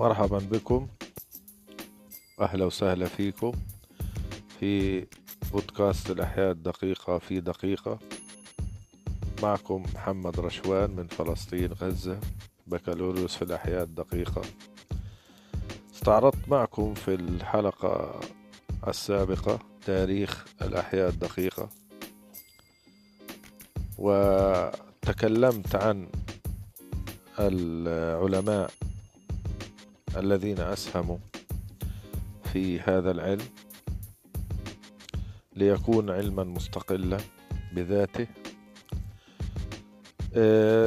مرحبا بكم. أهلا وسهلا فيكم في بودكاست الأحياء الدقيقة في دقيقة. معكم محمد رشوان من فلسطين غزة بكالوريوس في الأحياء الدقيقة. استعرضت معكم في الحلقة السابقة تاريخ الأحياء الدقيقة. وتكلمت عن العلماء الذين أسهموا في هذا العلم ليكون علما مستقلا بذاته.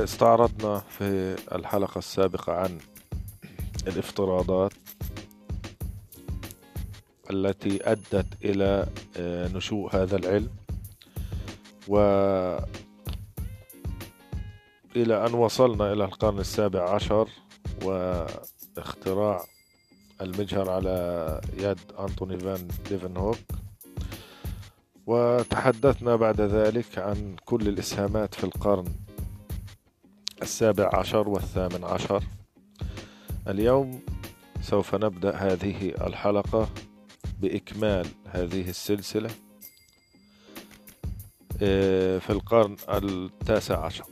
استعرضنا في الحلقة السابقة عن الافتراضات التي أدت إلى نشوء هذا العلم و إلى أن وصلنا إلى القرن السابع عشر واختراع المجهر على يد أنتوني فان ديفنهوك. وتحدثنا بعد ذلك عن كل الإسهامات في القرن السابع عشر والثامن عشر. اليوم سوف نبدأ هذه الحلقة بإكمال هذه السلسلة في القرن التاسع عشر.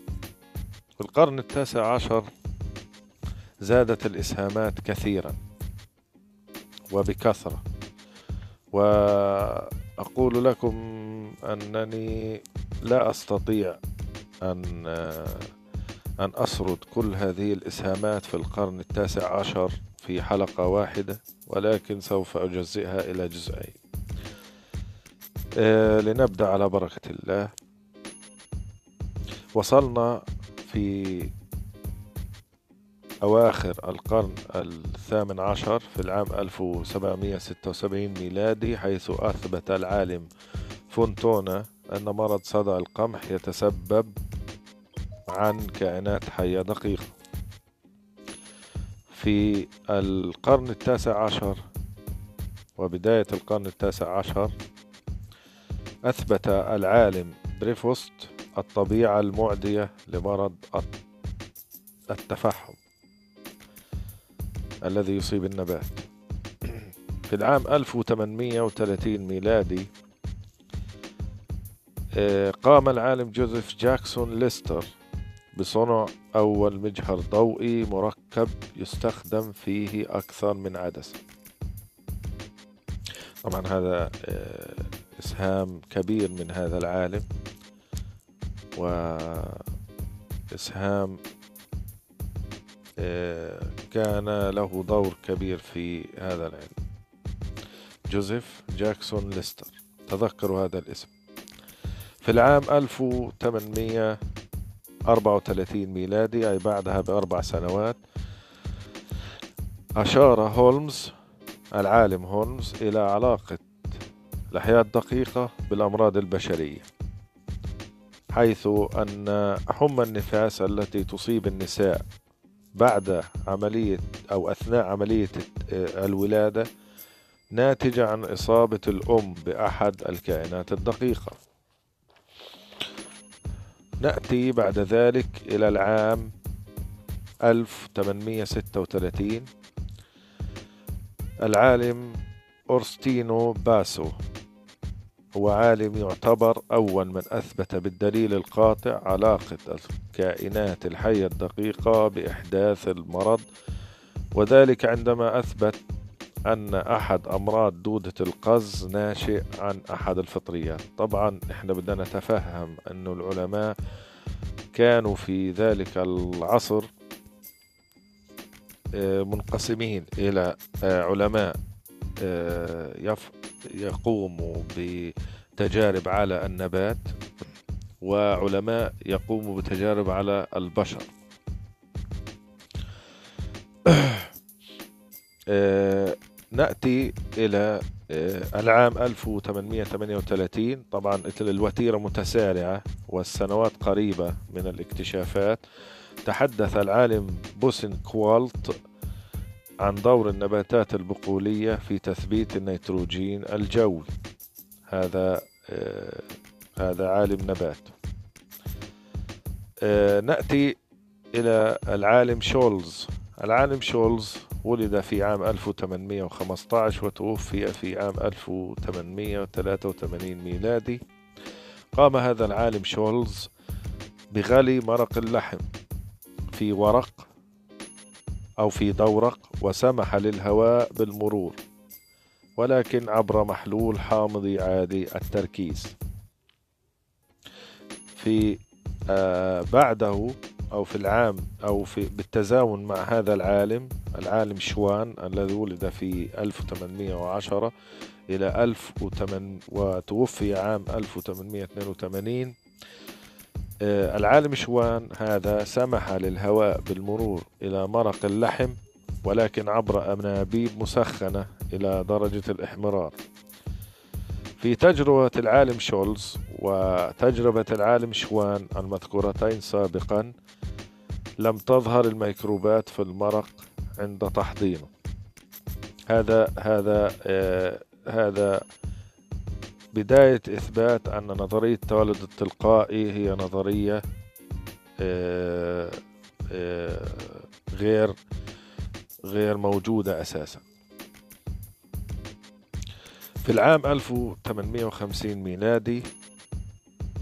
في القرن التاسع عشر زادت الإسهامات كثيرا وبكثرة. وأقول لكم أنني لا أستطيع أن أن أسرد كل هذه الإسهامات في القرن التاسع عشر في حلقة واحدة ولكن سوف أجزئها إلى جزئين. لنبدأ على بركة الله. وصلنا في أواخر القرن الثامن عشر في العام 1776 ميلادي حيث أثبت العالم فونتونا أن مرض صدع القمح يتسبب عن كائنات حية دقيقة. في القرن التاسع عشر وبداية القرن التاسع عشر أثبت العالم بريفوست الطبيعة المعدية لمرض التفحم الذي يصيب النبات. في العام 1830 ميلادي قام العالم جوزيف جاكسون ليستر بصنع أول مجهر ضوئي مركب يستخدم فيه أكثر من عدسة. طبعا هذا إسهام كبير من هذا العالم وإسهام كان له دور كبير في هذا العلم. جوزيف جاكسون ليستر. تذكروا هذا الاسم. في العام 1834 ميلادي أي بعدها بأربع سنوات أشار هولمز العالم هولمز إلى علاقة الأحياء الدقيقة بالأمراض البشرية حيث أن حمى النفاس التي تصيب النساء بعد عملية أو أثناء عملية الولادة ناتجة عن إصابة الأم بأحد الكائنات الدقيقة. نأتي بعد ذلك إلى العام 1836 العالم أورستينو باسو. هو عالم يعتبر أول من أثبت بالدليل القاطع علاقة الكائنات الحية الدقيقة بإحداث المرض وذلك عندما أثبت أن أحد أمراض دودة القز ناشئ عن أحد الفطريات. طبعا إحنا بدنا نتفهم أن العلماء كانوا في ذلك العصر منقسمين إلى علماء يقوموا بتجارب على النبات وعلماء يقوموا بتجارب على البشر. نأتي إلى العام 1838 طبعا الوتيرة متسارعة والسنوات قريبة من الاكتشافات. تحدث العالم بوسن كوالت عن دور النباتات البقولية في تثبيت النيتروجين الجوي. هذا آه هذا عالم نبات. آه نأتي إلى العالم شولز. العالم شولز ولد في عام 1815 وتوفي في عام 1883 ميلادي. قام هذا العالم شولز بغلي مرق اللحم في ورق أو في دورق وسمح للهواء بالمرور. ولكن عبر محلول حامضي عادي التركيز. في آه بعده أو في العام أو في بالتزامن مع هذا العالم العالم شوان الذي ولد في 1810 إلى 1800 وتوفي عام 1882 آه، العالم شوان هذا سمح للهواء بالمرور إلى مرق اللحم ولكن عبر أنابيب مسخنة إلى درجة الإحمرار. في تجربة العالم شولز وتجربة العالم شوان المذكورتين سابقا لم تظهر الميكروبات في المرق عند تحضينه. هذا هذا آه هذا بداية إثبات أن نظرية التولد التلقائي هي نظرية آه آه غير غير موجودة أساسا. في العام 1850 ميلادي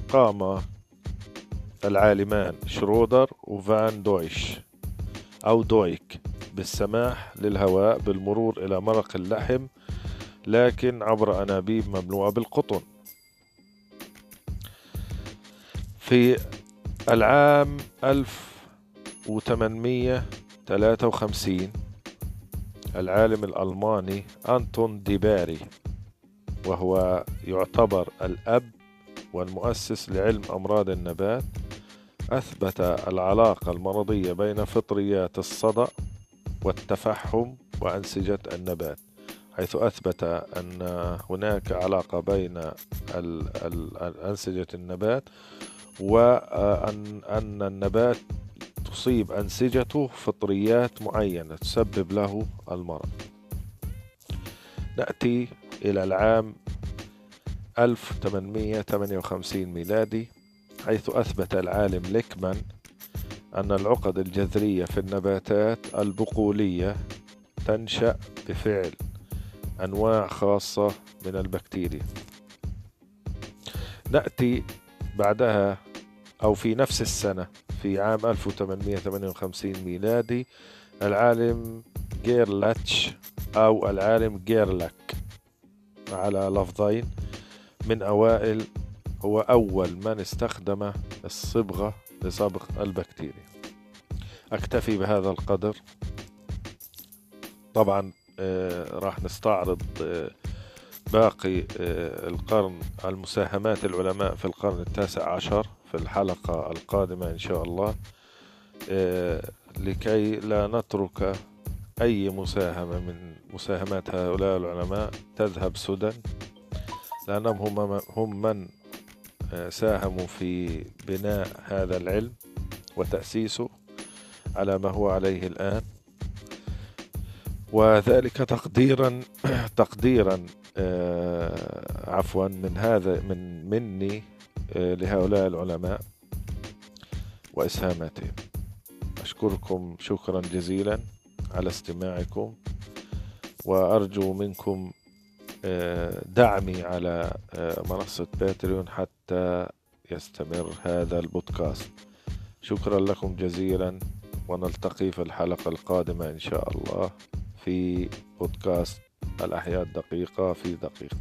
قام العالمان شرودر وفان دويش أو دويك بالسماح للهواء بالمرور إلى مرق اللحم لكن عبر أنابيب مملوءة بالقطن. في العام 1853 العالم الألماني أنتون ديباري وهو يعتبر الأب والمؤسس لعلم أمراض النبات أثبت العلاقة المرضية بين فطريات الصدأ والتفحم وأنسجة النبات حيث أثبت أن هناك علاقة بين أنسجة النبات وأن أن النبات تصيب أنسجته فطريات معينة تسبب له المرض. نأتي إلى العام 1858 ميلادي حيث أثبت العالم ليكمان أن العقد الجذرية في النباتات البقولية تنشأ بفعل أنواع خاصة من البكتيريا. نأتي بعدها أو في نفس السنة في عام 1858 ميلادي العالم جيرلاتش أو العالم جيرلك. على لفظين من أوائل هو أول من استخدم الصبغة لصبغ البكتيريا. أكتفي بهذا القدر. طبعا آه راح نستعرض آه باقي آه القرن المساهمات العلماء في القرن التاسع عشر في الحلقة القادمة إن شاء الله لكي لا نترك أي مساهمة من مساهمات هؤلاء العلماء تذهب سدى؟ لأنهم هم, هم من ساهموا في بناء هذا العلم وتأسيسه على ما هو عليه الآن. وذلك تقديرا تقديرا عفوا من هذا من مني لهؤلاء العلماء وإسهاماتهم. أشكركم شكرا جزيلا. على استماعكم وأرجو منكم دعمي على منصة باتريون حتى يستمر هذا البودكاست. شكرا لكم جزيلا ونلتقي في الحلقة القادمة إن شاء الله في بودكاست الأحياء الدقيقة في دقيقة.